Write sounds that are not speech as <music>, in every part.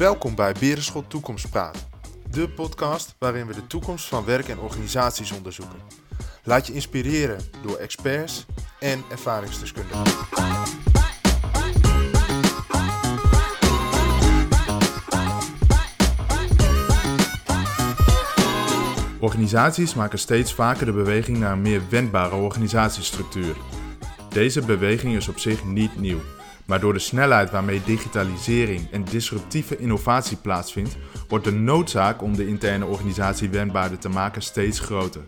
Welkom bij Berenschot Toekomstpraat, de podcast waarin we de toekomst van werk en organisaties onderzoeken. Laat je inspireren door experts en ervaringsdeskundigen. Organisaties maken steeds vaker de beweging naar een meer wendbare organisatiestructuur. Deze beweging is op zich niet nieuw, maar door de snelheid waarmee digitalisering en disruptieve innovatie plaatsvindt, wordt de noodzaak om de interne organisatie wendbaarder te maken steeds groter.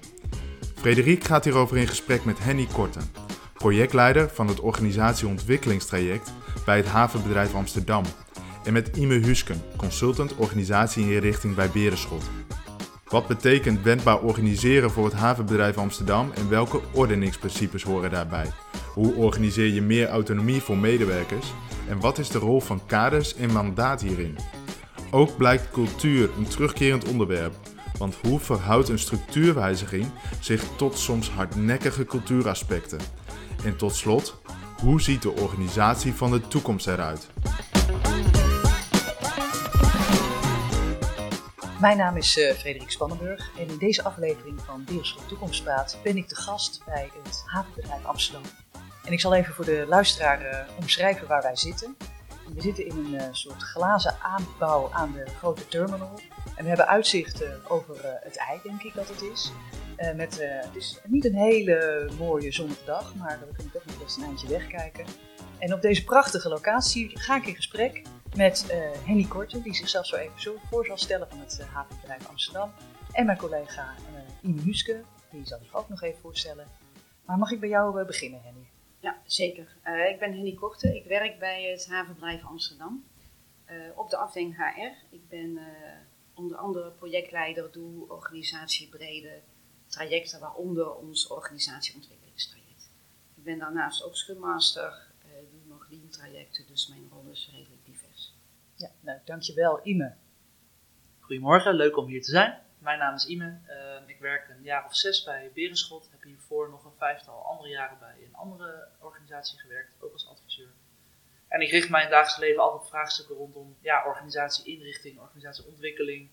Frederik gaat hierover in gesprek met Henny Korten, projectleider van het organisatieontwikkelingstraject bij het havenbedrijf Amsterdam, en met Ime Husken, consultant organisatieinrichting bij Berenschot. Wat betekent wendbaar organiseren voor het havenbedrijf Amsterdam en welke ordeningsprincipes horen daarbij? Hoe organiseer je meer autonomie voor medewerkers? En wat is de rol van kaders en mandaat hierin? Ook blijkt cultuur een terugkerend onderwerp. Want hoe verhoudt een structuurwijziging zich tot soms hardnekkige cultuuraspecten? En tot slot, hoe ziet de organisatie van de toekomst eruit? Mijn naam is uh, Frederik Spannenburg en in deze aflevering van Beerschot Toekomstpraat ben ik de gast bij het havenbedrijf Amsterdam. En ik zal even voor de luisteraar uh, omschrijven waar wij zitten. We zitten in een uh, soort glazen aanbouw aan de grote terminal. En we hebben uitzicht over het ei, denk ik dat het is. met, het is niet een hele mooie zonnige dag, maar we kunnen toch nog best een eindje wegkijken. En op deze prachtige locatie ga ik in gesprek met uh, Henny Korten, die zichzelf zo even zo voor zal stellen van het uh, havenbedrijf Amsterdam. En mijn collega uh, Ime Huske, die zal zich ook nog even voorstellen. Maar mag ik bij jou beginnen, Henny? Ja, zeker. ik ben Henny Korten, ik werk bij het havenbedrijf Amsterdam op de afdeling HR. Ik ben onder andere projectleider, doe organisatiebrede trajecten, waaronder ons organisatieontwikkelingstraject. Ik ben daarnaast ook Scrum Master, doe nog lean trajecten, dus mijn rol is redelijk ja, nou, dankjewel Ime. Goedemorgen, leuk om hier te zijn. Mijn naam is Ime. Uh, ik werk een jaar of zes bij Berenschot. Heb hiervoor nog een vijftal andere jaren bij een andere organisatie gewerkt, ook als adviseur. En ik richt mijn dagelijks leven altijd op vraagstukken rondom ja, organisatieinrichting, organisatieontwikkeling.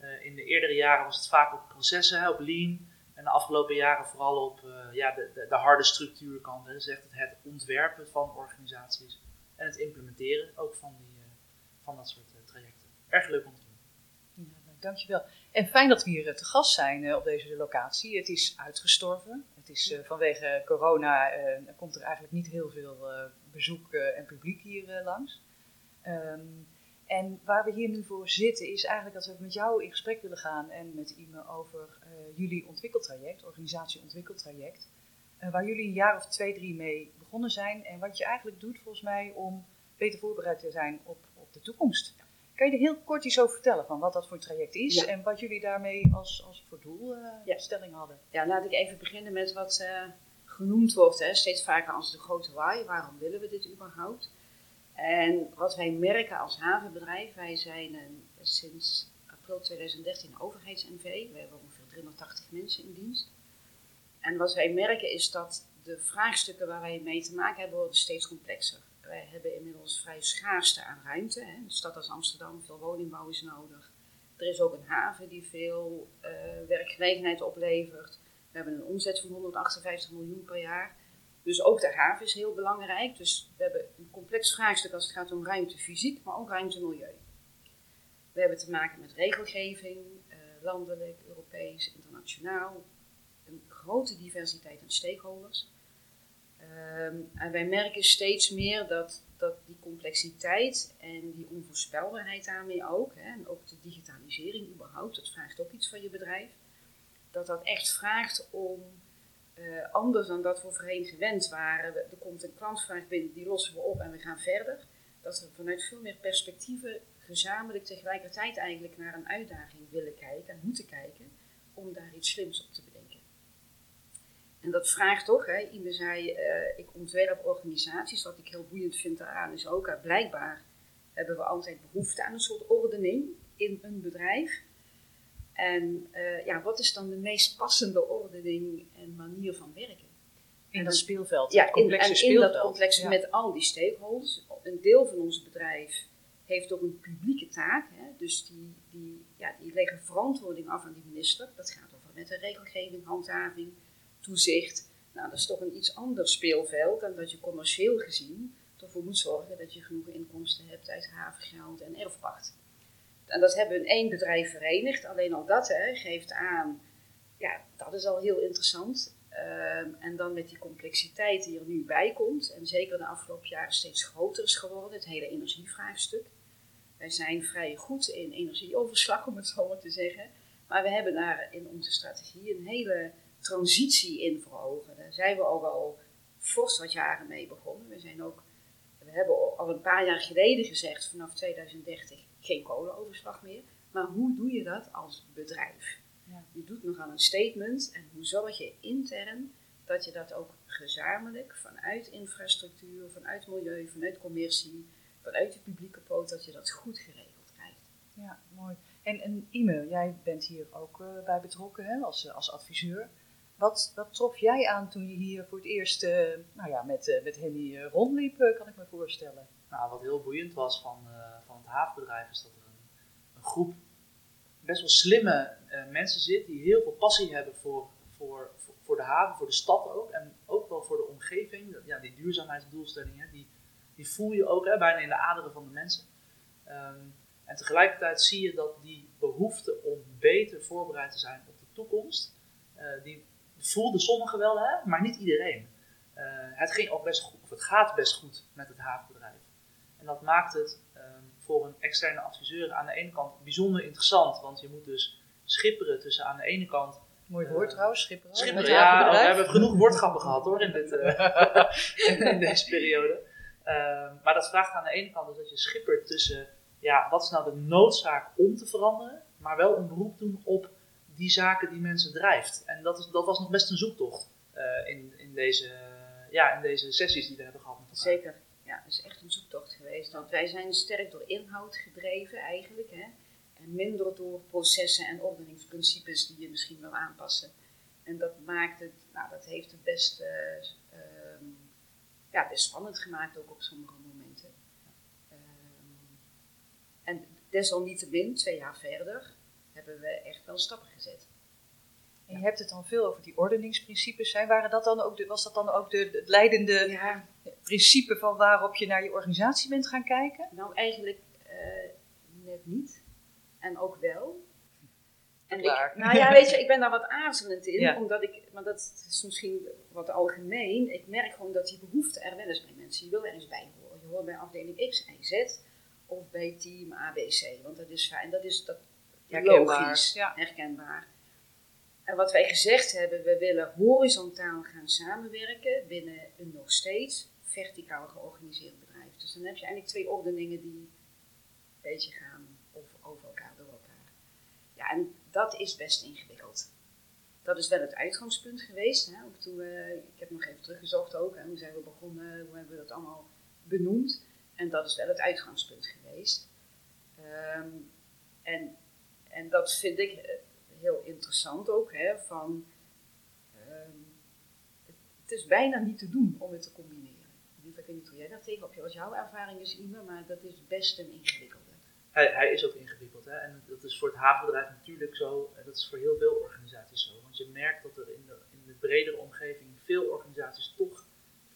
Uh, in de eerdere jaren was het vaak op processen, op lean. En de afgelopen jaren vooral op uh, ja, de, de, de, harde structuurkant. Dus echt het, het ontwerpen van organisaties en het implementeren ook van die van dat soort eh, trajecten. Erg leuk om te doen. Ja, nou, dankjewel. En fijn dat we hier eh, te gast zijn eh, op deze locatie. Het is uitgestorven. Het is vanwege corona komt er eigenlijk niet heel veel bezoek en publiek hier langs. Ehm, en waar we hier nu voor zitten is eigenlijk dat we met jou in gesprek willen gaan en met Ime over jullie ontwikkeltraject, organisatieontwikkeltraject. Uh, waar jullie een jaar of twee, drie mee begonnen zijn. En wat je eigenlijk doet volgens mij om beter voorbereid te zijn op de toekomst. Kan je er heel kort iets over vertellen van wat dat voor traject is en wat jullie daarmee als, als voor doelstelling uh, hadden? Ja, laat ik even beginnen met wat uh, genoemd wordt, hè, steeds vaker als de grote waai. Waarom willen we dit überhaupt? En wat wij merken als havenbedrijf, wij zijn een, sinds april 2013 overheids-NV. We hebben ongeveer 380 mensen in dienst. En wat wij merken is dat de vraagstukken waar wij mee te maken hebben worden steeds complexer wij hebben inmiddels vrij schaarste aan ruimte. Hè. Een stad als Amsterdam, veel woningbouw is nodig. Er is ook een haven die veel uh, werkgelegenheid oplevert. We hebben een omzet van 158 miljoen per jaar. Dus ook de haven is heel belangrijk. Dus we hebben een complex vraagstuk als het gaat om ruimte fysiek, maar ook ruimte milieu. We hebben te maken met regelgeving, uh, landelijk, Europees, internationaal. Een grote diversiteit aan stakeholders. Ehm, en wij merken steeds meer dat, dat die complexiteit en die onvoorspelbaarheid daarmee ook, hè, en ook de digitalisering überhaupt, dat vraagt ook iets van je bedrijf, dat dat echt vraagt om uh, anders dan dat we voorheen gewend waren. Er komt een klantvraag binnen, die lossen we op en we gaan verder. Dat we vanuit veel meer perspectieven gezamenlijk tegelijkertijd eigenlijk naar een uitdaging willen kijken en moeten kijken om daar iets slims op te bedenken. En dat vraagt toch, hè, zei, uh, ik ontwerp organisaties. Wat ik heel boeiend vind daaraan is ook, uh, blijkbaar hebben we altijd behoefte aan een soort ordening in een bedrijf. En uh, ja, wat is dan de meest passende ordening en manier van werken? In dat speelveld, ja, complexe in, en speelveld. in dat complexe met al die stakeholders. Een deel van ons bedrijf heeft ook een publieke taak. Hè? Dus die, die, ja, die leggen verantwoording af aan die minister. Dat gaat over met de regelgeving, handhaving, toezicht. Nou, dat is toch een iets ander speelveld dan dat je commercieel gezien ervoor moet zorgen dat je genoeg inkomsten hebt uit havengeld en erfpacht. En dat hebben we in één bedrijf verenigd. Alleen al dat hè, geeft aan, ja, dat is al heel interessant. Ehm, en dan met die complexiteit die er nu bij komt, en zeker de afgelopen jaren steeds groter is geworden, het hele energievraagstuk. Wij zijn vrij goed in energieoverslag, om het zo maar te zeggen. Maar we hebben daar in onze strategie een hele transitie in voor ogen. Daar zijn we ook al fors wat jaren mee begonnen. We, zijn ook, we hebben al een paar jaar geleden gezegd, vanaf 2030 geen kolenoverslag meer. Maar hoe doe je dat als bedrijf? Ja. Je doet nog aan een statement en hoe zorg je intern dat je dat ook gezamenlijk vanuit infrastructuur, vanuit milieu, vanuit commercie, vanuit de publieke poot, dat je dat goed geregeld krijgt. Ja, mooi. En, en Ime, jij bent hier ook uh, bij betrokken hè, als, als adviseur. Wat, wat trof jij aan toen je hier voor het eerst uh, nou ja, met, uh, met Henny rondliep, kan ik me voorstellen? Nou, wat heel boeiend was van, van het havenbedrijf is dat er een, een groep best wel slimme mensen zit die heel veel passie hebben voor, voor, voor, de haven, voor de stad ook en ook wel voor de omgeving. Ja, die duurzaamheidsdoelstellingen, die, die voel je ook hè, bijna in de aderen van de mensen. Um, en tegelijkertijd zie je dat die behoefte om beter voorbereid te zijn op de toekomst, die voelde sommigen wel, hè, maar niet iedereen. Uh, het ging ook best goed, of het gaat best goed met het havenbedrijf. En dat maakt het um, voor een externe adviseur aan de ene kant bijzonder interessant, want je moet dus schipperen tussen aan de ene kant Mooi woord uh, trouwens, schipperen. Schipperen, ja, we hebben genoeg woordgrappen gehad hoor in, dit, <laughs> uh, in deze periode. Uh, maar dat vraagt aan de ene kant dus dat je schippert tussen, ja, wat is nou de noodzaak om te veranderen, maar wel een beroep doen op die zaken die mensen drijft. En dat, is, dat was nog best een zoektocht in, in, deze, ja, in deze sessies die we hebben gehad. Zeker, ja, het is echt een zoektocht geweest. Want wij zijn sterk door inhoud gedreven eigenlijk. Hè? En minder door processen en ordeningsprincipes die je misschien wil aanpassen. En dat maakt het, nou, dat heeft het best, uh, um, ja, best spannend gemaakt ook op sommige momenten. Um, en desalniettemin, twee jaar verder, hebben we echt wel stappen gezet. En je hebt het dan veel over die ordeningsprincipes. Zijn. Waren dat dan ook de, was dat dan ook de, het leidende ja. principe van waarop je naar je organisatie bent gaan kijken? Nou, eigenlijk uh, net niet en ook wel. En ik, nou ja, weet je, ik ben daar wat aarzelend in, omdat ik, maar dat is misschien wat algemeen, ik merk gewoon dat die behoefte er wel eens bij mensen, je wil er eens bij horen. Je hoort bij afdeling X en Z of bij team ABC, want dat is fijn, dat is dat herkenbaar. logisch, ja. herkenbaar. En wat wij gezegd hebben, we willen horizontaal gaan samenwerken binnen een nog steeds verticaal georganiseerd bedrijf. Dus dan heb je eigenlijk twee ordeningen die een beetje gaan over, over elkaar, door elkaar. Ja, en dat is best ingewikkeld. Dat is wel het uitgangspunt geweest. Hè, ook toen we, ik heb nog even teruggezocht ook, hè, hoe zijn we begonnen, hoe hebben we dat allemaal benoemd. En dat is wel het uitgangspunt geweest. Um, en, en dat vind ik heel interessant ook, hè, van um, het is bijna niet te doen om het te combineren. Ik weet niet hoe jij daar tegenop, wat jouw ervaring is, Ime, maar dat is best een ingewikkelde hij, hij is ook ingewikkeld. Hè? En dat is voor het havenbedrijf natuurlijk zo. En dat is voor heel veel organisaties zo. Want je merkt dat er in de, in de bredere omgeving veel organisaties toch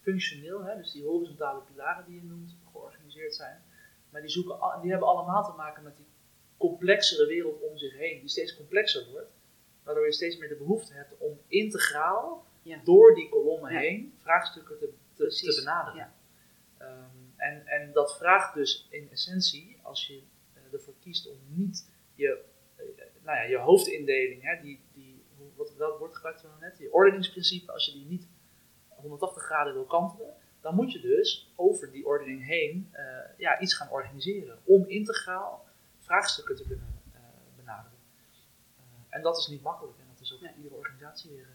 functioneel, hè, dus die horizontale pilaren die je noemt, georganiseerd zijn. Maar die, zoeken, die hebben allemaal te maken met die complexere wereld om zich heen, die steeds complexer wordt. Waardoor je steeds meer de behoefte hebt om integraal ja. door die kolommen ja. heen vraagstukken te, te, te benaderen. Ja. Um, en, en dat vraagt dus in essentie, als je ervoor kiest om niet je, eh, nou ja, je hoofdindeling, hè, die, die, wat, welk woord gebruikten we nou net, die ordeningsprincipe, als je die niet 180 graden wil kantelen, dan moet je dus over die ordening heen uh, ja, iets gaan organiseren om integraal vraagstukken te kunnen uh, benaderen. Uh, en dat is niet makkelijk en dat is ook voor iedere organisatie weer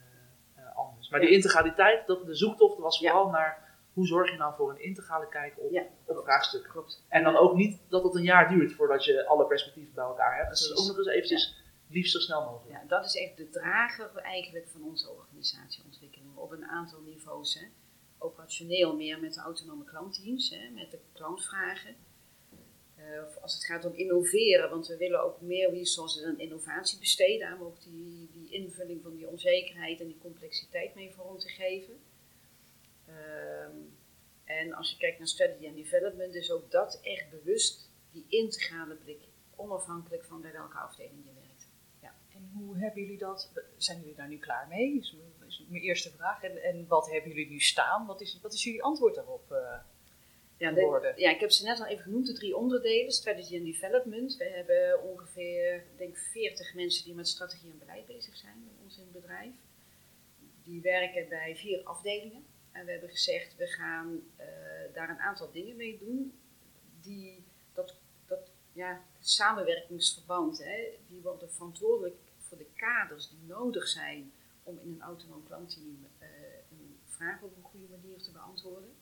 anders. Maar die integraliteit, dat, de zoektocht was vooral naar hoe zorg je nou voor een integrale kijk op, ja, op vraagstukken. Klopt. En dan ook niet dat het een jaar duurt voordat je alle perspectieven bij elkaar hebt. Dus ook nog eens eventjes liefst zo snel mogelijk. Ja, dat is echt de drager eigenlijk van onze organisatieontwikkeling op een aantal niveaus. Hè. Operationeel meer met de autonome klantteams, hè, met de klantvragen. Eh, als het gaat om innoveren, want we willen ook meer resources aan innovatie besteden, aan ook die, die invulling van die onzekerheid en die complexiteit mee vorm te geven. Ehm, en als je kijkt naar strategy and development, is ook dat echt bewust die integrale blik, onafhankelijk van bij welke afdeling je werkt. Ja. En hoe hebben jullie dat, zijn jullie daar nu klaar mee? Is mijn, is mijn eerste vraag. En, en wat hebben jullie nu staan? Wat is, wat is jullie antwoord daarop? Uh, ja, de, ja, ik heb ze net al even genoemd, de drie onderdelen, strategy and development. We hebben ongeveer, denk 40 mensen die met strategie en beleid bezig zijn bij ons in het bedrijf. Die werken bij vier afdelingen. En we hebben gezegd, we gaan uh, daar een aantal dingen mee doen. Die, dat, dat ja, samenwerkingsverband, hè, die worden verantwoordelijk voor de kaders die nodig zijn om in een autonoom klantteam uh, een vraag op een goede manier te beantwoorden.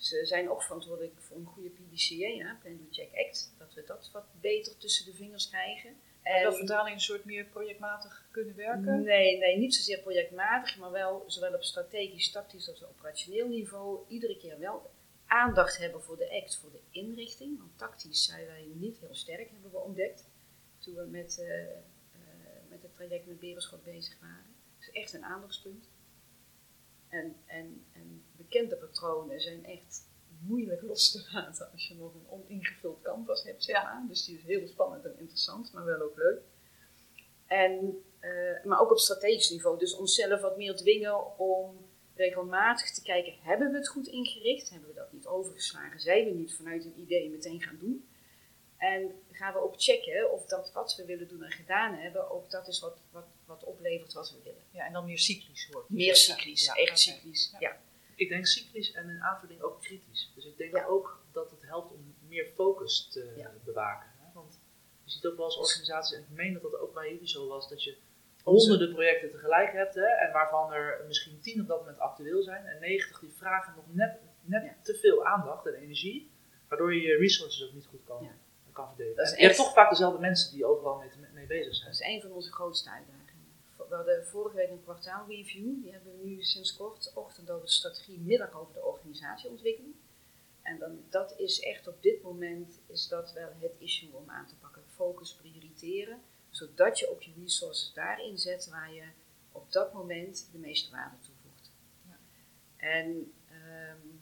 Ze zijn ook verantwoordelijk voor een goede PDCA, Plan Do Check Act, dat we dat wat beter tussen de vingers krijgen. En dat vertaling een soort meer projectmatig kunnen werken? Nee, nee, niet zozeer projectmatig, maar wel zowel op strategisch, tactisch als operationeel niveau iedere keer wel aandacht hebben voor de act, voor de inrichting. Want tactisch zijn wij niet heel sterk, hebben we ontdekt toen we met, uh, uh, met het traject met Berenschot bezig waren. Dat is echt een aandachtspunt. En, en, en bekende patronen zijn echt moeilijk los te laten als je nog een oningevuld canvas hebt, zeg maar. Dus die is heel spannend en interessant, maar wel ook leuk. En, uh, maar ook op strategisch niveau. Dus onszelf wat meer dwingen om regelmatig te kijken, hebben we het goed ingericht? Hebben we dat niet overgeslagen? Zijn we niet vanuit een idee meteen gaan doen? En gaan we ook checken of dat wat we willen doen en gedaan hebben, ook dat is wat, wat, wat oplevert wat we willen. Ja, en dan meer cyclisch hoor. Meer cyclisch, ja, echt cyclisch. Ja. Ik denk cyclisch en in aanvulling ook kritisch. Dus ik denk ook dat het helpt om meer focus te bewaken. Hè? Want je ziet ook wel als organisaties, en ik meen dat dat ook bij jullie zo was, dat je honderden projecten tegelijk hebt, hè, en waarvan er misschien tien op dat moment actueel zijn, en 90 die vragen nog net, net te veel aandacht en energie, waardoor je je resources ook niet goed kan kan verdelen. je hebt toch vaak dezelfde mensen die overal mee, mee bezig zijn. Dat is een van onze grootste uitdagingen. We hadden vorige week een kwartaalreview. Die hebben we nu sinds kort. Ochtend over de strategie, middag over de organisatieontwikkeling. En dan, dat is echt op dit moment is dat wel het issue om aan te pakken. Focus, prioriteren. Zodat je ook je resources daarin zet waar je op dat moment de meeste waarde toevoegt. Ja. En um,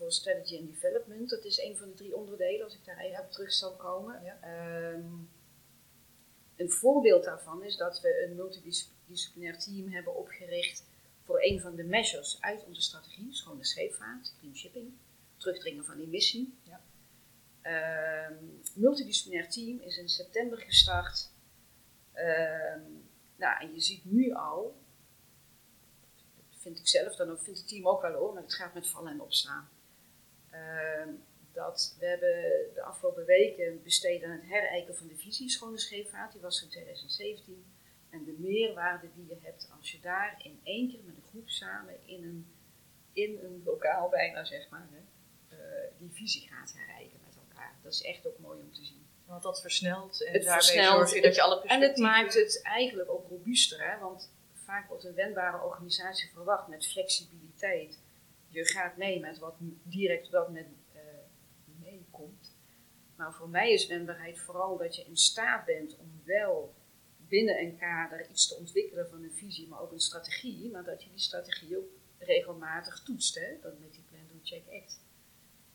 voor strategy and development. Dat is een van de drie onderdelen, als ik daar even op terug zal komen. Ehm, een voorbeeld daarvan is dat we een multidisciplinair team hebben opgericht voor een van de measures uit onze strategie, schone scheepvaart, clean shipping, terugdringen van emissie. Ja. Um, multidisciplinair team is in september gestart. Ehm, nou, en je ziet nu al, vind ik zelf dan ook, vindt het team ook wel hoor, maar het gaat met vallen en opstaan. Ehm, dat we hebben de afgelopen weken besteed aan het herijken van de visie Schone Scheepvaart. Die was in 2017. En de meerwaarde die je hebt als je daar in één keer met een groep samen in een, in een lokaal bijna zeg maar, hè, uh, die visie gaat herijken met elkaar. Dat is echt ook mooi om te zien. Want dat versnelt en het daarmee versnelt, zorg je dat je alle En het maakt het eigenlijk ook robuuster. Hè? Want vaak wordt een wendbare organisatie verwacht met flexibiliteit je gaat mee met wat direct uh, meekomt. Maar voor mij is wendbaarheid vooral dat je in staat bent om wel binnen een kader iets te ontwikkelen van een visie, maar ook een strategie. Maar dat je die strategie ook regelmatig toetst, hè? dat met die Plan, Do, Check, Act.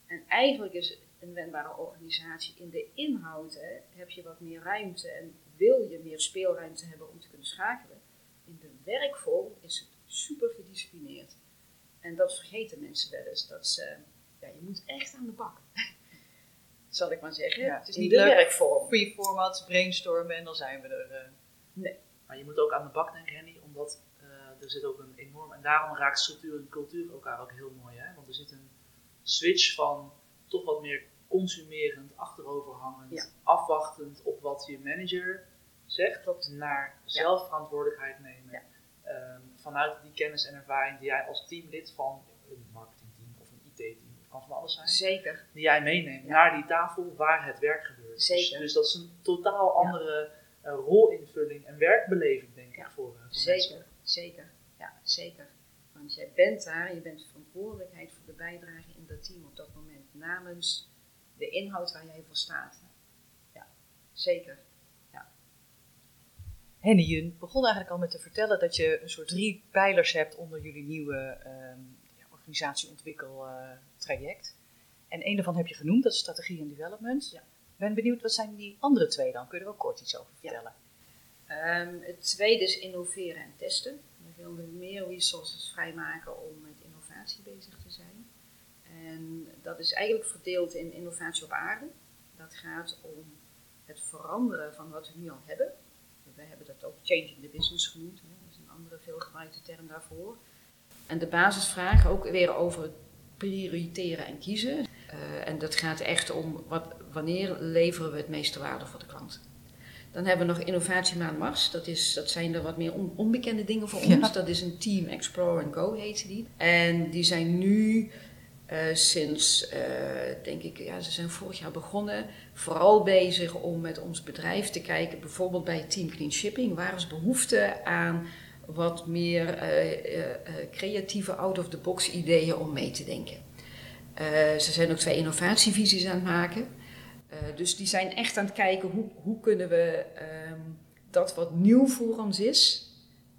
En eigenlijk is een wendbare organisatie in de inhoud, heb je wat meer ruimte en wil je meer speelruimte hebben om te kunnen schakelen. In de werkvorm is het super gedisciplineerd. En dat vergeten mensen wel eens. Dat ze, ja, je moet echt aan de bak. Zal ik maar zeggen. Ja, het is niet de werkvorm. Goede format, brainstormen en dan zijn we er. Uh... Nee. Maar je moet ook aan de bak denken, Henny, omdat uh, er zit ook een enorm. En daarom raakt structuur en cultuur elkaar ook heel mooi. Hè? Want er zit een switch van toch wat meer consumerend, achteroverhangend, afwachtend op wat je manager zegt, naar zelfverantwoordelijkheid nemen. Ja. Ehm, vanuit die kennis en ervaring die jij als teamlid van een kan van alles zijn, Zeker. die jij meeneemt naar die tafel waar het werk gebeurt. Dus- Zeker. Dus, dat is een totaal andere uh, rolinvulling en werkbeleving, denk ik, voor, uh, voor Zeker, mensen. zeker. Ja, zeker. Want jij bent daar, je bent verantwoordelijkheid voor de bijdrage in dat team op dat moment namens de inhoud waar jij voor staat. Ja, zeker. Henny Jun begon eigenlijk al met te vertellen dat je een soort drie pijlers hebt onder jullie nieuwe um, organisatieontwikkeltraject. en een daarvan heb je genoemd, dat is strategie en development. Ja. Ik ben benieuwd, wat zijn die andere twee dan? Kun je er ook kort iets over vertellen? Ehm, het tweede is innoveren en testen. We willen meer resources vrijmaken om met innovatie bezig te zijn. En dat is eigenlijk verdeeld in innovatie op aarde. Dat gaat om het veranderen van wat we nu al hebben we hebben dat ook changing the business genoemd. Hè. Dat is een andere veelgebruikte term daarvoor. En de basisvraag ook weer over het prioriteren en kiezen. Uh, en dat gaat echt om wat, wanneer leveren we het meeste waarde voor de klant. Dan hebben we nog Innovatiemaand Mars. Dat, is, dat zijn er wat meer onbekende dingen voor ons. Dat is een Team Explore and Go heet die. En die zijn nu uh, sinds, uh, denk ik, ja, ze zijn vorig jaar begonnen, vooral bezig om met ons bedrijf te kijken, bijvoorbeeld bij Team Clean Shipping, waar is behoefte aan wat meer uh, creatieve out-of-the-box ideeën om mee te denken. ze zijn ook twee innovatievisies aan het maken. dus die zijn echt aan het kijken hoe, hoe kunnen we um, dat wat nieuw voor ons is,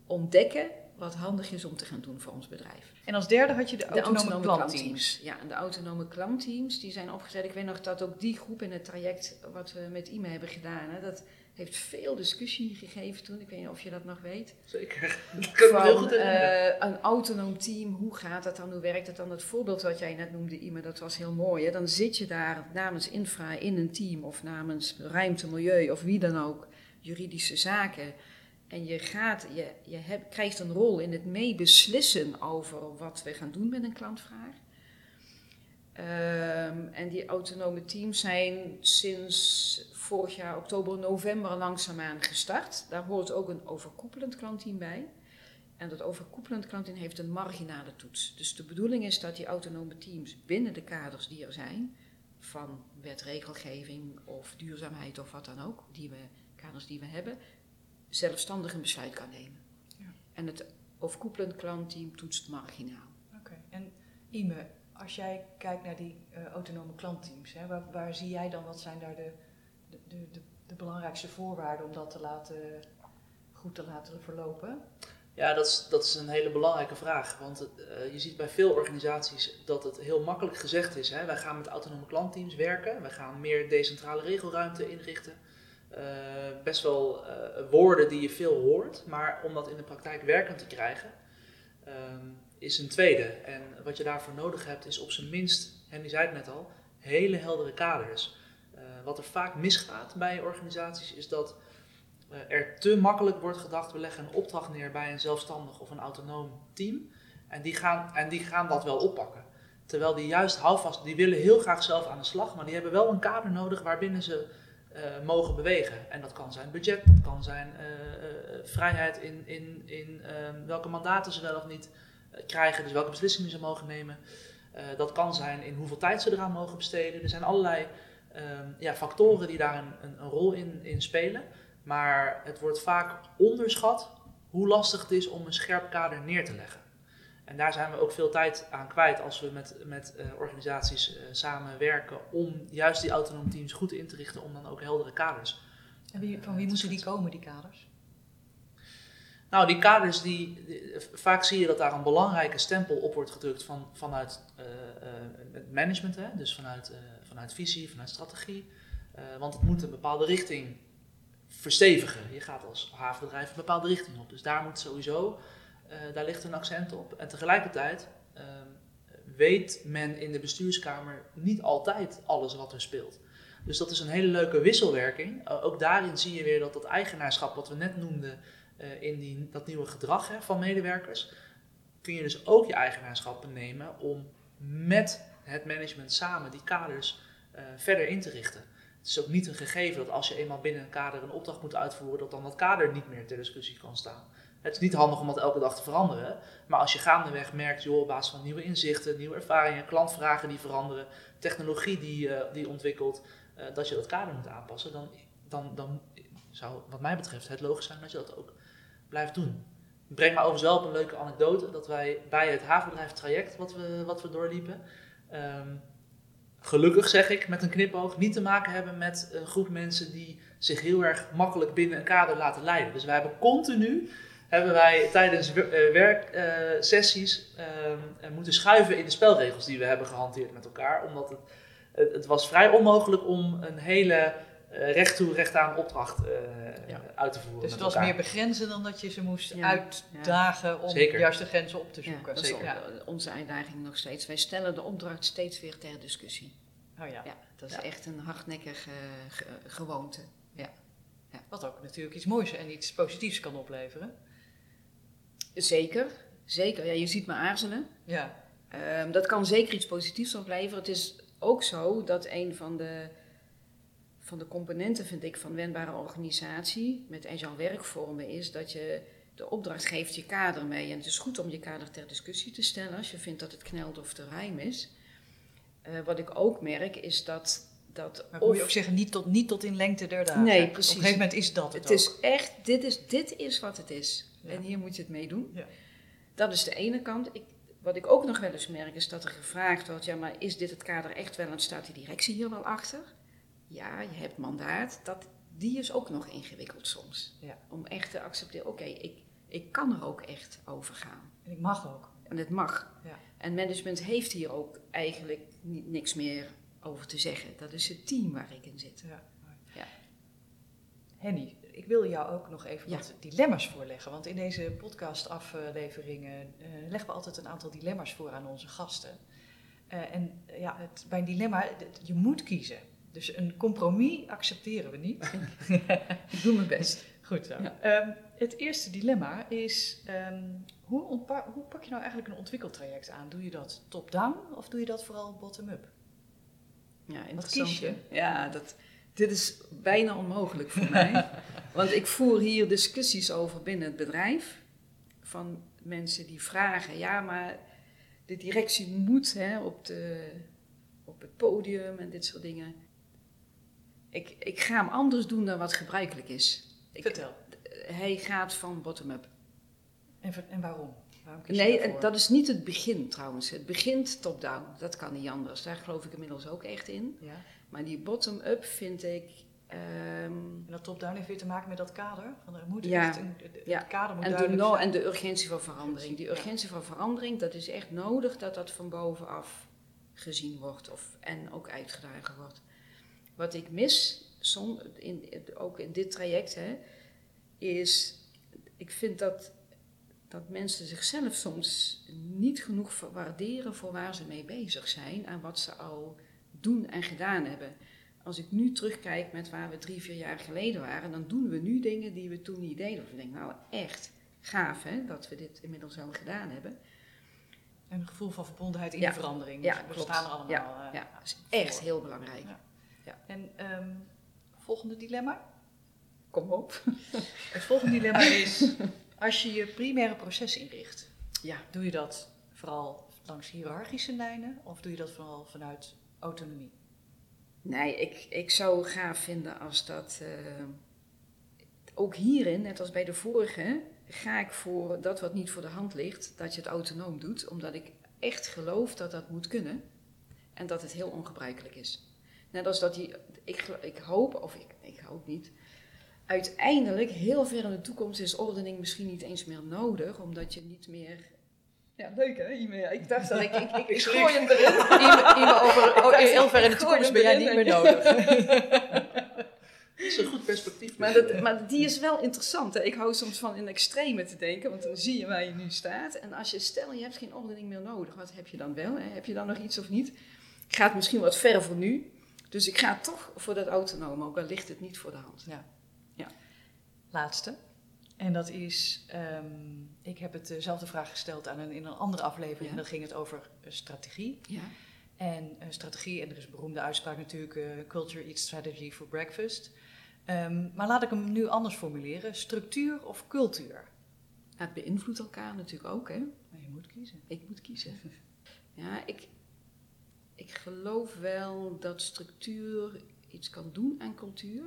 ontdekken wat handig is om te gaan doen voor ons bedrijf. En als derde had je de, autonome, klantteams. Ja, en de autonome klantteams die zijn opgezet. Ik weet nog dat ook die groep in het traject wat we met IME hebben gedaan, hè, dat heeft veel discussie gegeven toen. Ik weet niet of je dat nog weet. Zeker. <laughs> Van, uh, een autonoom team, hoe gaat dat dan? Hoe werkt het dan? Het voorbeeld wat jij net noemde, IME, dat was heel mooi. Hè? Dan zit je daar namens infra in een team of namens ruimte, milieu of wie dan ook, juridische zaken. En je, gaat, je, je hebt, krijgt een rol in het meebeslissen over wat we gaan doen met een klantvraag. Um, en die autonome teams zijn sinds vorig jaar oktober, november langzaamaan gestart. Daar hoort ook een overkoepelend klantteam bij. En dat overkoepelend klantteam heeft een marginale toets. Dus de bedoeling is dat die autonome teams binnen de kaders die er zijn, van wetregelgeving of duurzaamheid of wat dan ook, die we, kaders die we hebben, zelfstandig een besluit kan nemen. Ja. En het overkoepelend klantteam toetst marginaal. Oké, en Ime, als jij kijkt naar die uh, autonome klantteams, hè, waar, waar, zie jij dan, wat zijn daar de, de, de, de, belangrijkste voorwaarden om dat te laten, goed te laten verlopen? Ja, dat is, dat is een hele belangrijke vraag. Want uh, je ziet bij veel organisaties dat het heel makkelijk gezegd is. Hè? Wij gaan met autonome klantteams werken. Wij gaan meer decentrale regelruimte inrichten. Uh, best wel woorden die je veel hoort, maar om dat in de praktijk werkend te krijgen, uh, is een tweede. En wat je daarvoor nodig hebt, is op zijn minst, en die zei het net al, hele heldere kaders. Eh, wat er vaak misgaat bij organisaties, is dat er te makkelijk wordt gedacht: we leggen een opdracht neer bij een zelfstandig of een autonoom team, en die gaan, en die gaan dat wel oppakken. Terwijl die juist houvast, die willen heel graag zelf aan de slag, maar die hebben wel een kader nodig waarbinnen ze uh, mogen bewegen. En dat kan zijn budget, dat kan zijn vrijheid in, in, in ehm, welke mandaten ze wel of niet krijgen, dus welke beslissingen ze mogen nemen. dat kan zijn in hoeveel tijd ze eraan mogen besteden. Er zijn allerlei ehm, ja, factoren die daar een, een, een, rol in, in spelen. Maar het wordt vaak onderschat hoe lastig het is om een scherp kader neer te leggen. En daar zijn we ook veel tijd aan kwijt als we met, met uh, organisaties uh, samenwerken om juist die autonome teams goed in te richten om dan ook heldere kaders. En wie, van wie moeten die komen, die kaders? Nou, die kaders, die, vaak zie je dat daar een belangrijke stempel op wordt gedrukt van, vanuit uh, het management, hè? dus vanuit, vanuit visie, vanuit strategie. want het moet een bepaalde richting verstevigen. Je gaat als havenbedrijf een bepaalde richting op. Dus daar moet sowieso daar ligt een accent op. En tegelijkertijd uh, weet men in de bestuurskamer niet altijd alles wat er speelt. Dus dat is een hele leuke wisselwerking. Uh, ook daarin zie je weer dat dat eigenaarschap wat we net noemden uh, in die, dat nieuwe gedrag hè, van medewerkers, kun je dus ook je eigenaarschappen nemen om met het management samen die kaders verder in te richten. Het is ook niet een gegeven dat als je eenmaal binnen een kader een opdracht moet uitvoeren, dat dan dat kader niet meer ter discussie kan staan. Het is niet handig om dat elke dag te veranderen. Maar als je gaandeweg merkt, joh, op basis van nieuwe inzichten, nieuwe ervaringen, klantvragen die veranderen, technologie die, die ontwikkelt, uh, dat je dat kader moet aanpassen, dan, dan, dan zou wat mij betreft het logisch zijn dat je dat ook blijft doen. Breng me overigens wel een leuke anekdote dat wij bij het havenbedrijf traject wat we, wat we doorliepen, um, gelukkig zeg ik met een knipoog, niet te maken hebben met een groep mensen die zich heel erg makkelijk binnen een kader laten leiden. Dus wij hebben continu, hebben wij tijdens werksessies uh, moeten schuiven in de spelregels die we hebben gehanteerd met elkaar. Omdat het, het, het was vrij onmogelijk om een hele uh, recht toe, recht aan opdracht uh, ja. uit te voeren. Dus het was elkaar. meer begrenzen dan dat je ze moest Ja. uitdagen om Zeker. juist de grenzen op te Ja, zoeken. Ja. on- onze uitdaging nog steeds. Wij stellen de opdracht steeds weer ter discussie. Oh ja. Ja, dat is Ja. echt een hardnekkige ge- gewoonte. Wat ook natuurlijk iets moois en iets positiefs kan opleveren. Zeker, zeker. Ja, je ziet me aarzelen. Ja. Ehm, dat kan zeker iets positiefs opleveren. Het is ook zo dat een van de, van de componenten, vind ik, van wendbare organisatie met agile werkvormen is dat je de opdracht geeft je kader mee. En het is goed om je kader ter discussie te stellen als je vindt dat het knelt of te ruim is. Eh, wat ik ook merk is dat. dat Maar moet je ook zeggen, niet tot, niet tot in lengte der dagen. Nee, Op precies. een gegeven moment is dat het, Het is echt, dit is, dit is wat het is. Ja. En hier moet je het mee doen. Ja. Dat is de ene kant. Ik, wat ik ook nog wel eens merk is dat er gevraagd wordt: ja, maar is dit het kader echt wel en staat de directie hier wel achter? Ja, je hebt mandaat. Dat, die is ook nog ingewikkeld soms. Ja. Om echt te accepteren: oké, ik, ik kan er ook echt over gaan. En ik mag ook. En het mag. Ja. En management heeft hier ook eigenlijk ni- niks meer over te zeggen. Dat is het team waar ik in zit. Ja. Ja. Henny, ik wil jou ook nog even Ja. wat dilemma's voorleggen. Want in deze podcastafleveringen eh leggen we altijd een aantal dilemma's voor aan onze gasten. Eh, en eh, ja, het, bij een dilemma, het- je moet kiezen. Dus een compromis accepteren we niet. <laughs> Ik doe mijn best. Goed zo. Ja. Ehm, het eerste dilemma is, ehm, hoe, hoe pak je nou eigenlijk een ontwikkeltraject aan? Doe je dat top-down of doe je dat vooral bottom-up? Ja, kies interessant. je? hè? Ja, dat, dit is bijna onmogelijk voor mij. <laughs> Want ik voer hier discussies over binnen het bedrijf. Van mensen die vragen, ja, maar de directie moet hè, op, de, op het podium en dit soort dingen. Ik, ik ga hem anders doen dan wat gebruikelijk is. Ik, Vertel. hij gaat van bottom-up. En, en waarom? waarom kies je Nee, dat is niet het begin trouwens. Het begint top-down. Dat kan niet anders. Daar geloof ik inmiddels ook echt in. Ja. Maar die bottom-up vind ik. ehm, En dat top-down heeft weer te maken met dat kader? Van er moet Ja. echt een, het het Ja. kader moet en, de no- en de urgentie van verandering. Die Ja. urgentie van verandering, dat is echt nodig dat dat van bovenaf gezien wordt of, en ook uitgedragen wordt. Wat ik mis, som, in, ook in dit traject, hè, is. Ik vind dat, dat mensen zichzelf soms niet genoeg waarderen voor waar ze mee bezig zijn en wat ze al doen en gedaan hebben. Als ik nu terugkijk met waar we drie, vier jaar geleden waren, dan doen we nu dingen die we toen niet deden. Of ik denk, nou echt gaaf hè, dat we dit inmiddels wel gedaan hebben. En een gevoel van verbondenheid in Ja. de verandering. Ja, Dus we klopt. staan er allemaal. Ja, eh, ja, dat is echt heel belangrijk. Ja. En ehm, volgende dilemma? Kom op. <laughs> Het volgende dilemma is, als je je primaire proces inricht, Ja. doe je dat vooral langs hiërarchische lijnen of doe je dat vooral vanuit autonomie? Nee, ik, ik zou gaaf vinden als dat. eh, ook hierin, net als bij de vorige, ga ik voor dat wat niet voor de hand ligt, dat je het autonoom doet, omdat ik echt geloof dat dat moet kunnen en dat het heel ongebruikelijk is. Net als dat die, ik, ik hoop, of ik, ik hoop niet, uiteindelijk heel ver in de toekomst is ordening misschien niet eens meer nodig, omdat je niet meer. Ja, leuk hè, e-mail. Ik dacht dat ik, ik, ik, ik gooi hem erin. <laughs> Iemand over, oh, heel ver in de toekomst ben jij niet meer nodig. <laughs> Dat is een goed perspectief. Maar, dat, maar die is wel interessant. Hè? Ik hou soms van in extreme te denken, want dan zie je waar je nu staat. En als je stel, je hebt geen ordening meer nodig, wat heb je dan wel? Hè? Heb je dan nog iets of niet? Ik ga het misschien wat ver voor nu. Dus ik ga toch voor dat autonoom, ook al ligt het niet voor de hand. Laatste. En dat is, ehm, ik heb het dezelfde vraag gesteld aan een, in een andere aflevering. Ja. En dan ging het over eh, strategie. Ja, En eh, strategie, en er is een beroemde uitspraak natuurlijk, eh, culture eats strategy for breakfast. Ehm, maar laat ik hem nu anders formuleren. Structuur of cultuur? het beïnvloedt elkaar natuurlijk ook. Hè? Maar je moet kiezen. Ik moet kiezen. <laughs> Ja, ik, ik geloof wel dat structuur iets kan doen aan cultuur.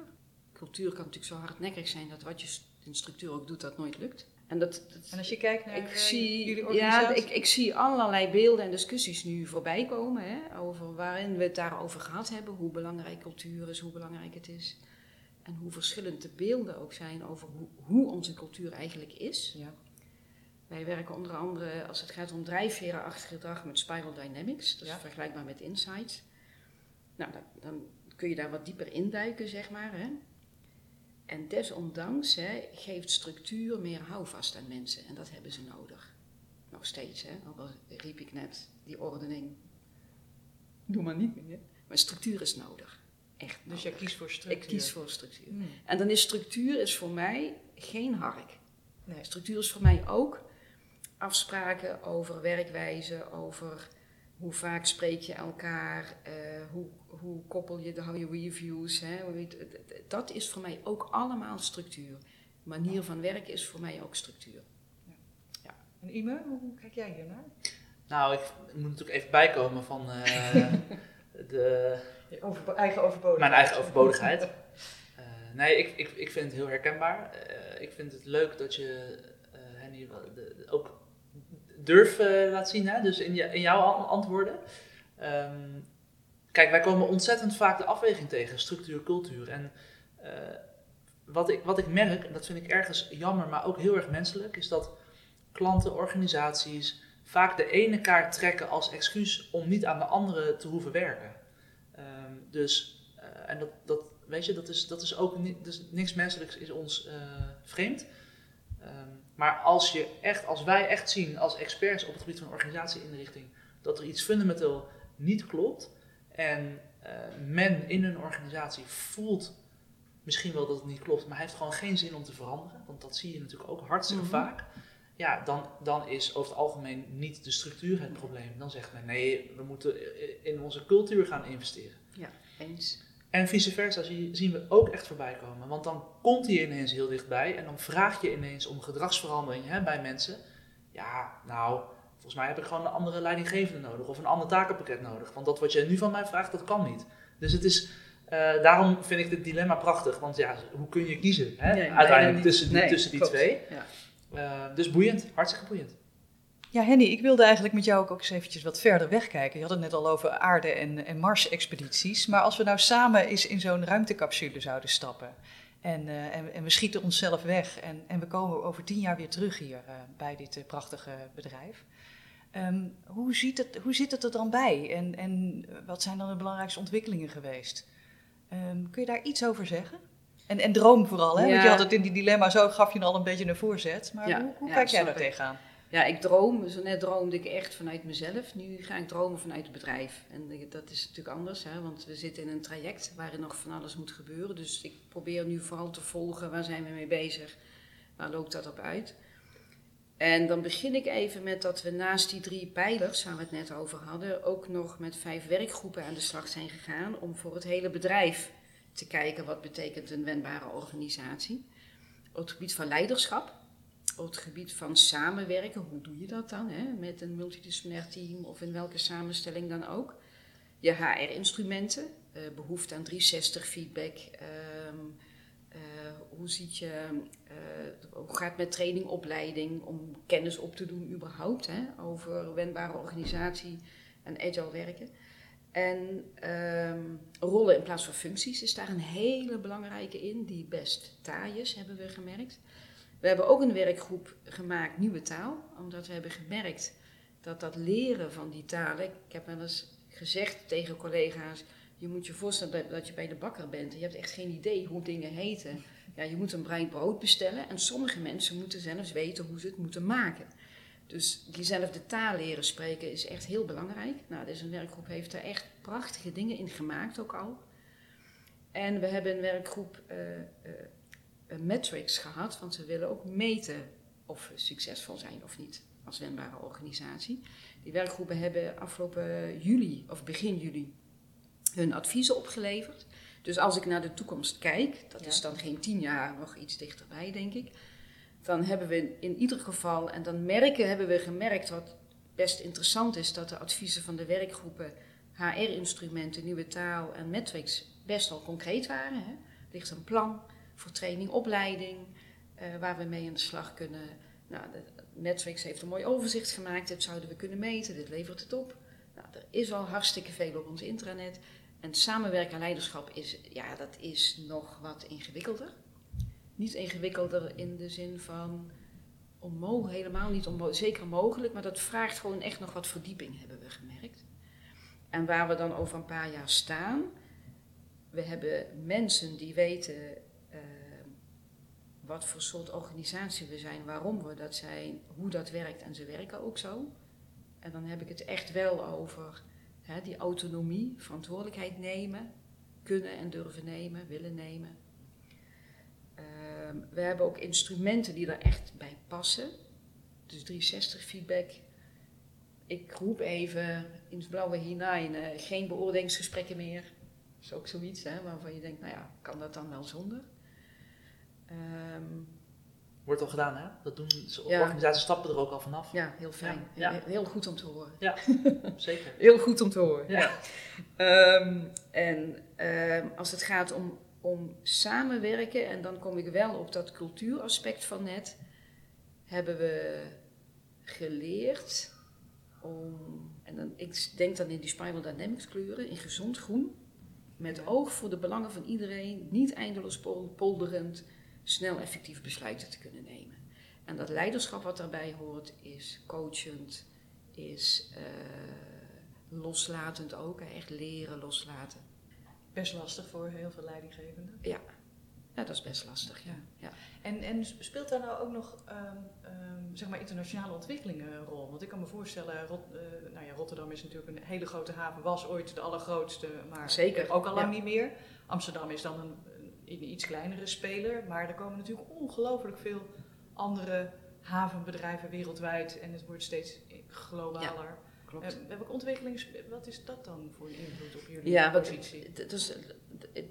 Cultuur kan natuurlijk zo hardnekkig zijn dat wat je in structuur ook doet, dat nooit lukt. En, dat, dat, En als je kijkt naar ik eh, zie, jullie ja, organisatie? ik, ik zie allerlei beelden en discussies nu voorbij komen. Hè, over waarin we het daarover gehad hebben. Hoe belangrijk cultuur is, hoe belangrijk het is. En hoe verschillend de beelden ook zijn over hoe, hoe onze cultuur eigenlijk is. Ja. Wij werken onder andere als het gaat om drijfverenachtig gedrag met Spiral Dynamics. Dat is Ja. vergelijkbaar met Insights. Nou, dan, dan kun je daar wat dieper induiken, zeg maar. Hè. En desondanks hè, geeft structuur meer houvast aan mensen. En dat hebben ze nodig. Nog steeds, hè. Ook al riep ik net, die ordening, doe maar niet meer. Maar structuur is nodig. Echt Dus jij kiest voor structuur. Ik kies voor structuur. Hmm. En dan is structuur is voor mij geen hark. Nee. Structuur is voor mij ook afspraken over werkwijze, over hoe vaak spreek je elkaar, eh, hoe, hoe koppel je de hou je reviews. Hè, dat is voor mij ook allemaal structuur. Manier van werken is voor mij ook structuur. En Ime, hoe hoe kijk jij hiernaar? Nou, ik moet natuurlijk even bijkomen van eh, <laughs> de, over, eigen overbodigheid. mijn eigen overbodigheid. Eh, nee, ik, ik, ik vind het heel herkenbaar. Eh, ik vind het leuk dat je eh, Henny ook durf eh, laat zien, hè? dus in, in jouw an- antwoorden. Ehm, kijk, wij komen ontzettend vaak de afweging tegen, structuur, cultuur. En eh, wat, ik, wat ik merk, en dat vind ik ergens jammer, maar ook heel erg menselijk, is dat klanten, organisaties vaak de ene kaart trekken als excuus om niet aan de andere te hoeven werken. Ehm, dus, eh, en dat, dat, weet je, dat is, dat is ook niet, dus niks menselijks is ons vreemd. Ehm, maar als, je echt, als wij echt zien als experts op het gebied van organisatieinrichting dat er iets fundamenteel niet klopt en eh, men in een organisatie voelt misschien wel dat het niet klopt, maar hij heeft gewoon geen zin om te veranderen, want dat zie je natuurlijk ook hartstikke Mhm. vaak. Ja, dan, dan is over het algemeen niet de structuur het probleem. Dan zegt men nee, we moeten in onze cultuur gaan investeren. Eens. En vice versa zie- zien we ook echt voorbij komen. Want dan komt hij ineens heel dichtbij en dan vraag je ineens om gedragsverandering hè, bij mensen. Ja, nou, volgens mij heb ik gewoon een andere leidinggevende nodig of een ander takenpakket nodig. Want dat wat je nu van mij vraagt, dat kan niet. Dus het is, eh, daarom vind ik dit dilemma prachtig. Want ja, hoe kun je kiezen hè, Nee, uiteindelijk tussen die, Nee, tussen die twee. Ja. Eh, dus boeiend, hartstikke boeiend. Ja, Henny, ik wilde eigenlijk met jou ook, ook eens eventjes wat verder wegkijken. Je had het net al over aarde- en, en Mars-expedities. Maar als we nou samen eens in zo'n ruimtecapsule zouden stappen... En, eh, en, en we schieten onszelf weg en, en we komen over tien jaar weer terug hier eh, bij dit eh, prachtige bedrijf. Ehm, hoe, ziet het, hoe zit het er dan bij en, en wat zijn dan de belangrijkste ontwikkelingen geweest? Ehm, kun je daar iets over zeggen? En, en droom vooral, hè? Want je had het in die dilemma zo, gaf je al een beetje een voorzet. Maar Ja, hoe, hoe ja, kijk jij daar tegenaan? Ja, ik droom. Zo net droomde ik echt vanuit mezelf. Nu ga ik dromen vanuit het bedrijf. En eh, dat is natuurlijk anders, hè, want we zitten in een traject waarin nog van alles moet gebeuren. Dus ik probeer nu vooral te volgen waar zijn we mee bezig, waar loopt dat op uit. En dan begin ik even met dat we naast die drie pijlers, waar we het net over hadden, ook nog met vijf werkgroepen aan de slag zijn gegaan om voor het hele bedrijf te kijken wat betekent een wendbare organisatie. Op het gebied van leiderschap, op het gebied van samenwerken, hoe doe je dat dan hè? met een multidisciplinair team of in welke samenstelling dan ook. Je HR-instrumenten, eh, behoefte aan 360 feedback. ehm, eh, hoe, ziet je, eh, hoe gaat het met training, opleiding om kennis op te doen überhaupt hè? over wendbare organisatie en agile werken. En ehm, rollen in plaats van functies is daar een hele belangrijke in, die best taai is, hebben we gemerkt. We hebben ook een werkgroep gemaakt, Nieuwe Taal, omdat we hebben gemerkt dat dat leren van die talen, ik heb wel eens gezegd tegen collega's, je moet je voorstellen dat- je bij de bakker bent en je hebt echt geen idee hoe dingen heten. Ja, je moet een bruin brood bestellen en sommige mensen moeten zelfs weten hoe ze het moeten maken. Dus diezelfde taal leren spreken is echt heel belangrijk. Nou, deze werkgroep heeft daar echt prachtige dingen in gemaakt ook al. En we hebben een werkgroep eh, eh, metrics gehad, want we willen ook meten of we succesvol zijn of niet als wendbare organisatie. Die werkgroepen hebben afgelopen juli of begin juli hun adviezen opgeleverd. Dus als ik naar de toekomst kijk, dat Ja. is dan geen tien jaar, nog iets dichterbij denk ik. Dan hebben we in ieder geval, en dan merken, hebben we gemerkt wat best interessant is, dat de adviezen van de werkgroepen HR-instrumenten, nieuwe taal en metrics best wel concreet waren. Hè. Er ligt een plan voor training, opleiding, eh, waar we mee aan de slag kunnen. Nou, Netflix heeft een mooi overzicht gemaakt. Dit zouden we kunnen meten, dit levert het op. Nou, er is al hartstikke veel op ons intranet. En samenwerken en leiderschap is, ja, dat is nog wat ingewikkelder. Niet ingewikkelder in de zin van onmogelijk, helemaal niet onmogelijk, zeker mogelijk, maar dat vraagt gewoon echt nog wat verdieping, hebben we gemerkt. En waar we dan over een paar jaar staan, we hebben mensen die weten wat voor soort organisatie we zijn, waarom we dat zijn, hoe dat werkt en ze werken ook zo. En dan heb ik het echt wel over hè, die autonomie, verantwoordelijkheid nemen, kunnen en durven nemen, willen nemen. Uh, we hebben ook instrumenten die er echt bij passen. Dus 360 feedback. Ik roep even in het blauwe hinein uh, geen beoordelingsgesprekken meer. Dat is ook zoiets hè, waarvan je denkt, nou ja, kan dat dan wel zonder? Um, Wordt al gedaan, hè? Dat doen ja. organisaties stappen er ook al vanaf. Ja, heel fijn. Ja. Heel, heel, goed om te horen. Ja, <laughs> zeker. heel goed om te horen. Ja. Um, en um, als het gaat om, om samenwerken, en dan kom ik wel op dat cultuuraspect van net, hebben we geleerd om, en dan, ik denk dan in die Spiral Dynamics kleuren, in gezond groen, met oog voor de belangen van iedereen, niet eindeloos polderend, snel effectief besluiten te kunnen nemen. En dat leiderschap wat daarbij hoort is coachend, is uh, loslatend ook, echt leren loslaten. Best lastig voor heel veel leidinggevenden. Ja, ja dat is best lastig, ja. ja. En, en speelt daar nou ook nog um, um, zeg maar internationale ontwikkelingen een rol? Want ik kan me voorstellen, Rot, uh, nou ja, Rotterdam is natuurlijk een hele grote haven, was ooit de allergrootste, maar Zeker. ook al lang niet meer. Amsterdam is dan een, een iets kleinere speler, maar er komen natuurlijk ongelooflijk veel andere havenbedrijven wereldwijd en het wordt steeds globaler. Ja, klopt. Uh, welke ontwikkeling, wat is dat dan voor een invloed op jullie ja, positie? Dat, is,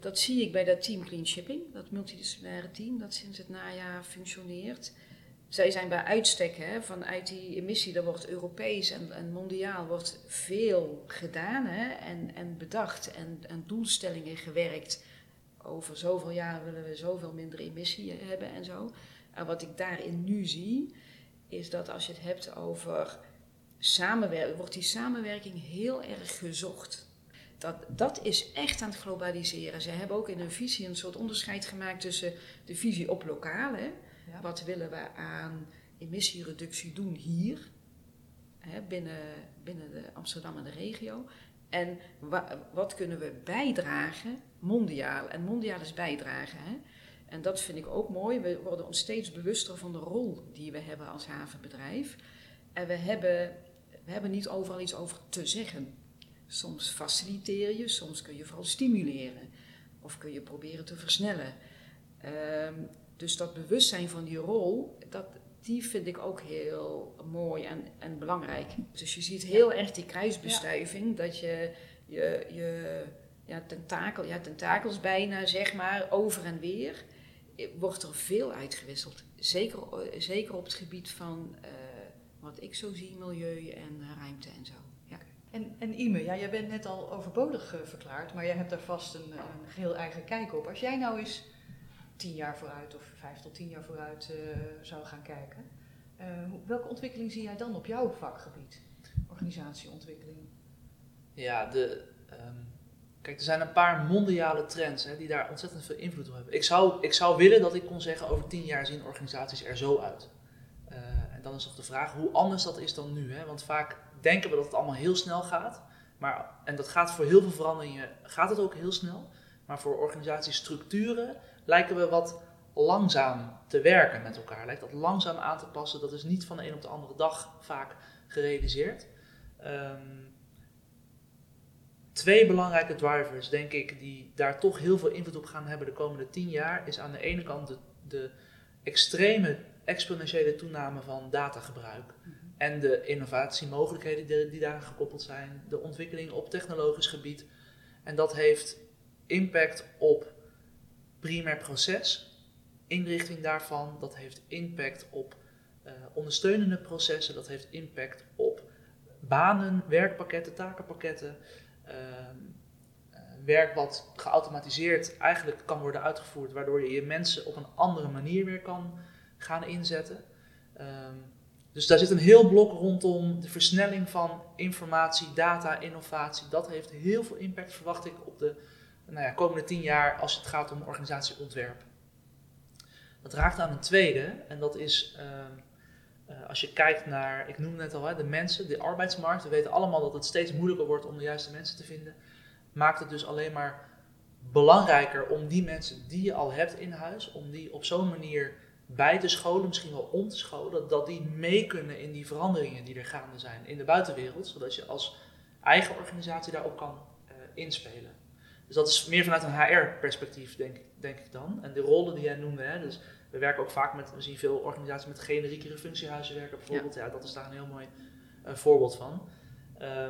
dat zie ik bij dat team Clean Shipping, dat multidisciplinaire team dat sinds het najaar functioneert. Zij zijn bij uitstek hè, vanuit die emissie, daar wordt Europees en, en mondiaal wordt veel gedaan hè, en, en bedacht en, en doelstellingen gewerkt over zoveel jaar willen we zoveel minder emissie hebben en zo. En wat ik daarin nu zie, is dat als je het hebt over samenwerking, wordt die samenwerking heel erg gezocht. Dat, dat is echt aan het globaliseren. Ze hebben ook in hun visie een soort onderscheid gemaakt tussen de visie op lokaal. Hè? Wat willen we aan emissiereductie doen hier, hè, binnen, binnen de Amsterdam en de regio. En wat kunnen we bijdragen mondiaal? En mondiaal is bijdragen. Hè? En dat vind ik ook mooi. We worden ons steeds bewuster van de rol die we hebben als havenbedrijf. En we hebben, we hebben niet overal iets over te zeggen. Soms faciliteer je, soms kun je vooral stimuleren. Of kun je proberen te versnellen. Um, dus dat bewustzijn van die rol, dat, die vind ik ook heel mooi en, en belangrijk. Dus je ziet heel erg die kruisbestuiving, dat je je, je ja, tentakel, ja, tentakels bijna, zeg maar, over en weer, wordt er veel uitgewisseld. Zeker, zeker op het gebied van uh, wat ik zo zie, milieu en ruimte en zo. Ja. En, en Ime, ja, jij bent net al overbodig uh, verklaard, maar jij hebt daar vast een, een geheel eigen kijk op. Als jij nou eens tien jaar vooruit of vijf tot tien jaar vooruit uh, zou gaan kijken. Uh, welke ontwikkeling zie jij dan op jouw vakgebied? Organisatieontwikkeling. Ja, de, um, kijk, er zijn een paar mondiale trends hè, die daar ontzettend veel invloed op hebben. Ik zou, ik zou willen dat ik kon zeggen, over tien jaar zien organisaties er zo uit. Uh, en dan is toch de vraag hoe anders dat is dan nu. Hè? Want vaak denken we dat het allemaal heel snel gaat. Maar, en dat gaat voor heel veel veranderingen, gaat het ook heel snel. Maar voor organisatiestructuren lijken we wat langzaam te werken met elkaar. Lijkt dat langzaam aan te passen. Dat is niet van de een op de andere dag vaak gerealiseerd. Um, twee belangrijke drivers, denk ik, die daar toch heel veel invloed op gaan hebben de komende tien jaar, is aan de ene kant de, de extreme exponentiële toename van datagebruik. Mhm. En de innovatiemogelijkheden die, die daaraan gekoppeld zijn, de ontwikkeling op technologisch gebied. En dat heeft impact op primair proces, inrichting daarvan, dat heeft impact op uh, ondersteunende processen, dat heeft impact op banen, werkpakketten, takenpakketten, uh, uh, werk wat geautomatiseerd eigenlijk kan worden uitgevoerd, waardoor je je mensen op een andere manier weer kan gaan inzetten. Ehm, dus daar zit een heel blok rondom de versnelling van informatie, data, innovatie. Dat heeft heel veel impact, verwacht ik, op de nou ja, komende tien jaar als het gaat om organisatieontwerp. Dat raakt aan een tweede, en dat is ehm, eh, als je kijkt naar, ik noemde net al, hè, de mensen, de arbeidsmarkt. We weten allemaal dat het steeds moeilijker wordt om de juiste mensen te vinden. Maakt het dus alleen maar belangrijker om die mensen die je al hebt in huis, om die op zo'n manier bij te scholen, misschien wel om te scholen, dat die mee kunnen in die veranderingen die er gaande zijn in de buitenwereld, zodat je als eigen organisatie daarop kan uh, inspelen. Dus dat is meer vanuit een HR-perspectief, denk, denk ik dan. En de rollen die jij noemde, hè, dus we werken ook vaak met, we zien veel organisaties met generiekere functiehuizen werken bijvoorbeeld. Ja. dat is daar een heel mooi uh, voorbeeld van. Uh,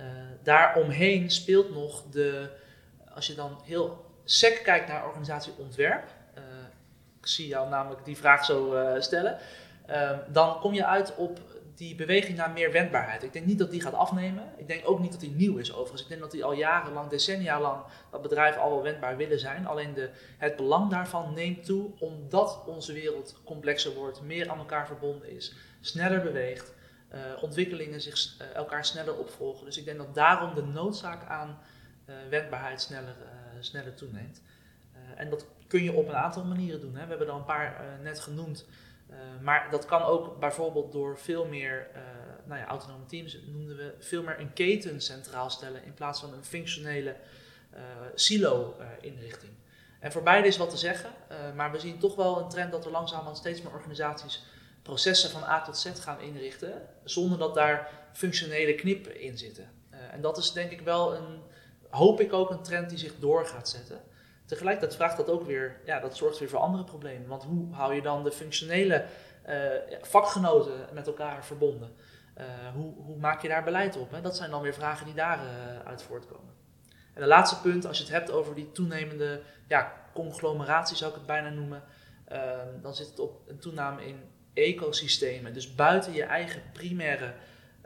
uh, daaromheen speelt nog de, als je dan heel sec kijkt naar organisatieontwerp, uh, ik zie jou namelijk die vraag zo stellen, ehm, dan kom je uit op die beweging naar meer wendbaarheid. Ik denk niet dat die gaat afnemen. Ik denk ook niet dat die nieuw is overigens. Ik denk dat die al jarenlang, decennia lang, dat bedrijven al wel wendbaar willen zijn. Alleen de, het belang daarvan neemt toe omdat onze wereld complexer wordt, meer aan elkaar verbonden is, sneller beweegt, uh, ontwikkelingen zich uh, elkaar sneller opvolgen. Dus ik denk dat daarom de noodzaak aan uh, wendbaarheid sneller, sneller toeneemt. en dat kun je op een aantal manieren doen. Hè. We hebben er een paar net genoemd. Uh, maar dat kan ook bijvoorbeeld door veel meer uh, nou ja, autonome teams, noemden we, veel meer een keten centraal stellen in plaats van een functionele uh, silo-inrichting. en voor beide is wat te zeggen, maar we zien toch wel een trend dat er langzaam steeds meer organisaties processen van A tot Z gaan inrichten, zonder dat daar functionele knippen in zitten. en dat is denk ik wel een, hoop ik ook een trend die zich door gaat zetten. Tegelijkertijd vraagt dat ook weer, ja, dat zorgt weer voor andere problemen. Want hoe hou je dan de functionele uh, vakgenoten met elkaar verbonden? Uh, hoe, hoe, maak je daar beleid op? Hè? Dat zijn dan weer vragen die daaruit uh, uit voortkomen. En de laatste punt, als je het hebt over die toenemende ja, conglomeratie, zou ik het bijna noemen, ehm, dan zit het op een toename in ecosystemen. Dus buiten je eigen primaire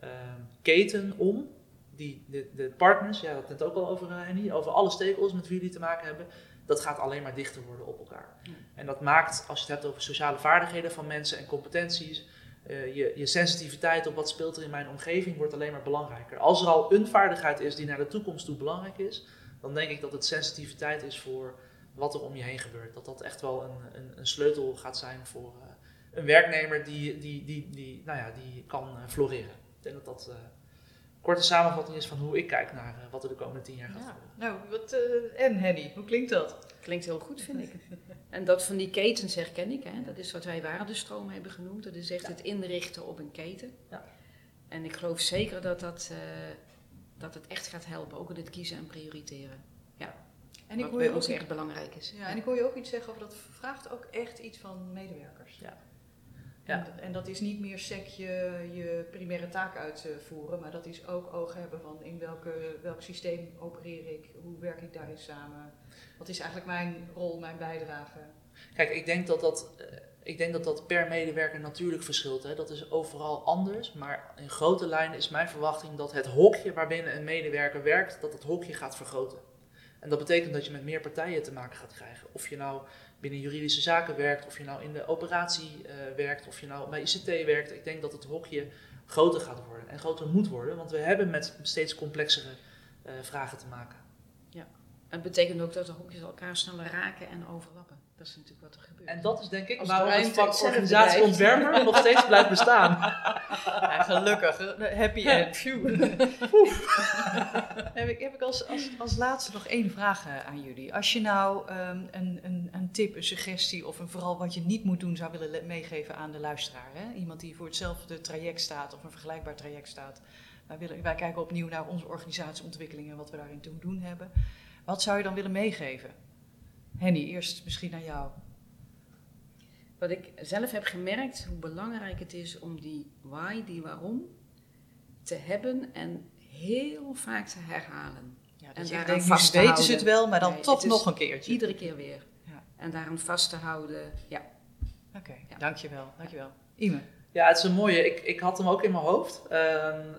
ehm, keten om, die, de, de partners, ja, dat het ook al over Henny, over alle stakeholders met wie jullie te maken hebben, dat gaat alleen maar dichter worden op elkaar. En dat maakt, als je het hebt over sociale vaardigheden van mensen en competenties, uh, je, je sensitiviteit op wat speelt er in mijn omgeving wordt alleen maar belangrijker. Als er al een vaardigheid is die naar de toekomst toe belangrijk is, dan denk ik dat het sensitiviteit is voor wat er om je heen gebeurt. Dat dat echt wel een, een, een sleutel gaat zijn voor uh, een werknemer die, die, die, die, nou ja, die kan uh, floreren. Ik denk dat dat korte samenvatting is van hoe ik kijk naar uh, wat er de komende tien jaar gaat ja. Nou, wat, uh, en Henny, hoe klinkt dat? Klinkt heel goed, vind ik. en dat van die ketens herken ik. Hè. Dat is wat wij waardestroom hebben genoemd. Dat is echt ja. het inrichten op een keten. Ja. En ik geloof zeker dat, dat, uh, dat het echt gaat helpen, ook in het kiezen en prioriteren. Ja. En ik wat hoor je ook echt belangrijk is. Ja, en ik hoor je ook iets zeggen over dat vraagt ook echt iets van medewerkers. Ja. Ja. En, dat is niet meer sec je, je primaire taak uitvoeren, maar dat is ook oog hebben van in welke, welk systeem opereer ik, hoe werk ik daarin samen, wat is eigenlijk mijn rol, mijn bijdrage. Kijk, ik denk dat dat, ik denk dat, dat per medewerker natuurlijk verschilt. Hè. Dat is overal anders, maar in grote lijnen is mijn verwachting dat het hokje waarbinnen een medewerker werkt, dat het hokje gaat vergroten. En dat betekent dat je met meer partijen te maken gaat krijgen. Of je nou binnen juridische zaken werkt, of je nou in de operatie uh, werkt, of je nou bij ICT werkt. Ik denk dat het hokje groter gaat worden en groter moet worden, want we hebben met steeds complexere uh, vragen te maken. Ja, het betekent ook dat de hokjes elkaar sneller raken en overlappen. Dat is natuurlijk wat er gebeurt. En dat is denk ik waarom het vak organisatieontwerper nog steeds blijft bestaan. <laughs> Ja, gelukkig. Happy end. <laughs> heb ik, heb ik als, als, als laatste nog één vraag eh, aan jullie. Als je nou um, een, een, een tip, een suggestie of een vooral wat je niet moet doen zou willen meegeven aan de luisteraar. Hè? Iemand die voor hetzelfde traject staat of een vergelijkbaar traject staat. Wij, willen, wij kijken opnieuw naar onze organisatieontwikkelingen en wat we daarin te doen hebben. Wat zou je dan willen meegeven? Henny, eerst misschien aan jou. Wat ik zelf heb gemerkt, hoe belangrijk het is om die why, die waarom, te hebben en heel vaak te herhalen. Ja, en daar denkt, vast weten houden. ze het wel, maar dan nee, toch nog een keertje. Iedere keer weer. Ja. En daarom vast te houden, ja. Oké, okay, ja. dankjewel, dankjewel. Ime? Ja, het is een mooie. Ik, ik had hem ook in mijn hoofd. Um,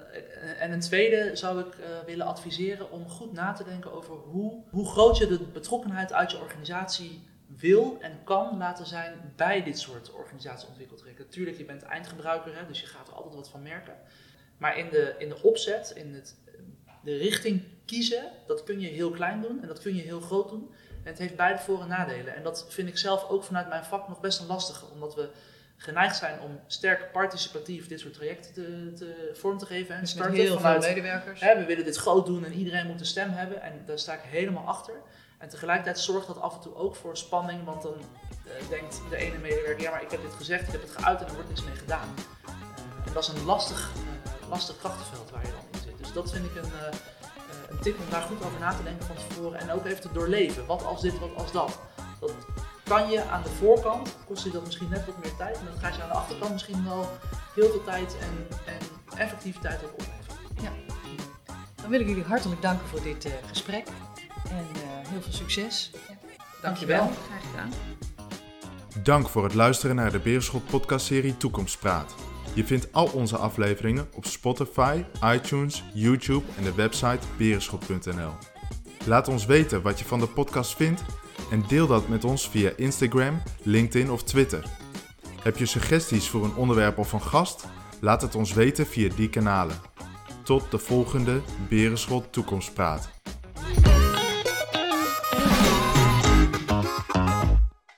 en een tweede zou ik uh, willen adviseren om goed na te denken over hoe, hoe groot je de betrokkenheid uit je organisatie wil en kan laten zijn bij dit soort organisatieontwikkeltrajecten. Natuurlijk, je bent eindgebruiker, hè, dus je gaat er altijd wat van merken. Maar in de, in de opzet, in het, de richting kiezen, dat kun je heel klein doen en dat kun je heel groot doen. En het heeft beide voor- en nadelen. En dat vind ik zelf ook vanuit mijn vak nog best een lastige, omdat we geneigd zijn om sterk participatief dit soort trajecten te, te vorm te geven. En Dus starten heel vanuit, veel medewerkers. hè, we willen dit groot doen en iedereen moet een stem hebben. En daar sta ik helemaal achter. En tegelijkertijd zorgt dat af en toe ook voor spanning, want dan eh, denkt de ene medewerker, ja maar ik heb dit gezegd, ik heb het geuit en er wordt niks mee gedaan. Eh, en dat is een lastig, eh, lastig krachtenveld waar je dan in zit. Dus dat vind ik een, een tip om daar goed over na te denken van tevoren en ook even te doorleven. Wat als dit, wat als dat. Dat kan je aan de voorkant, kost je dat misschien net wat meer tijd, en dat gaat je aan de achterkant misschien wel heel veel tijd en, en effectiviteit ook opleveren. Dan wil ik jullie hartelijk danken voor dit eh, gesprek. En eh, heel veel succes. Dankjewel. Graag gedaan. Dank voor het luisteren naar de Beerschot podcastserie Toekomstpraat. Je vindt al onze afleveringen op Spotify, iTunes, YouTube en de website berenschot.nl. Laat ons weten wat je van de podcast vindt en deel dat met ons via Instagram, LinkedIn of Twitter. Heb je suggesties voor een onderwerp of een gast? Laat het ons weten via die kanalen. Tot de volgende Berenschot Toekomstpraat.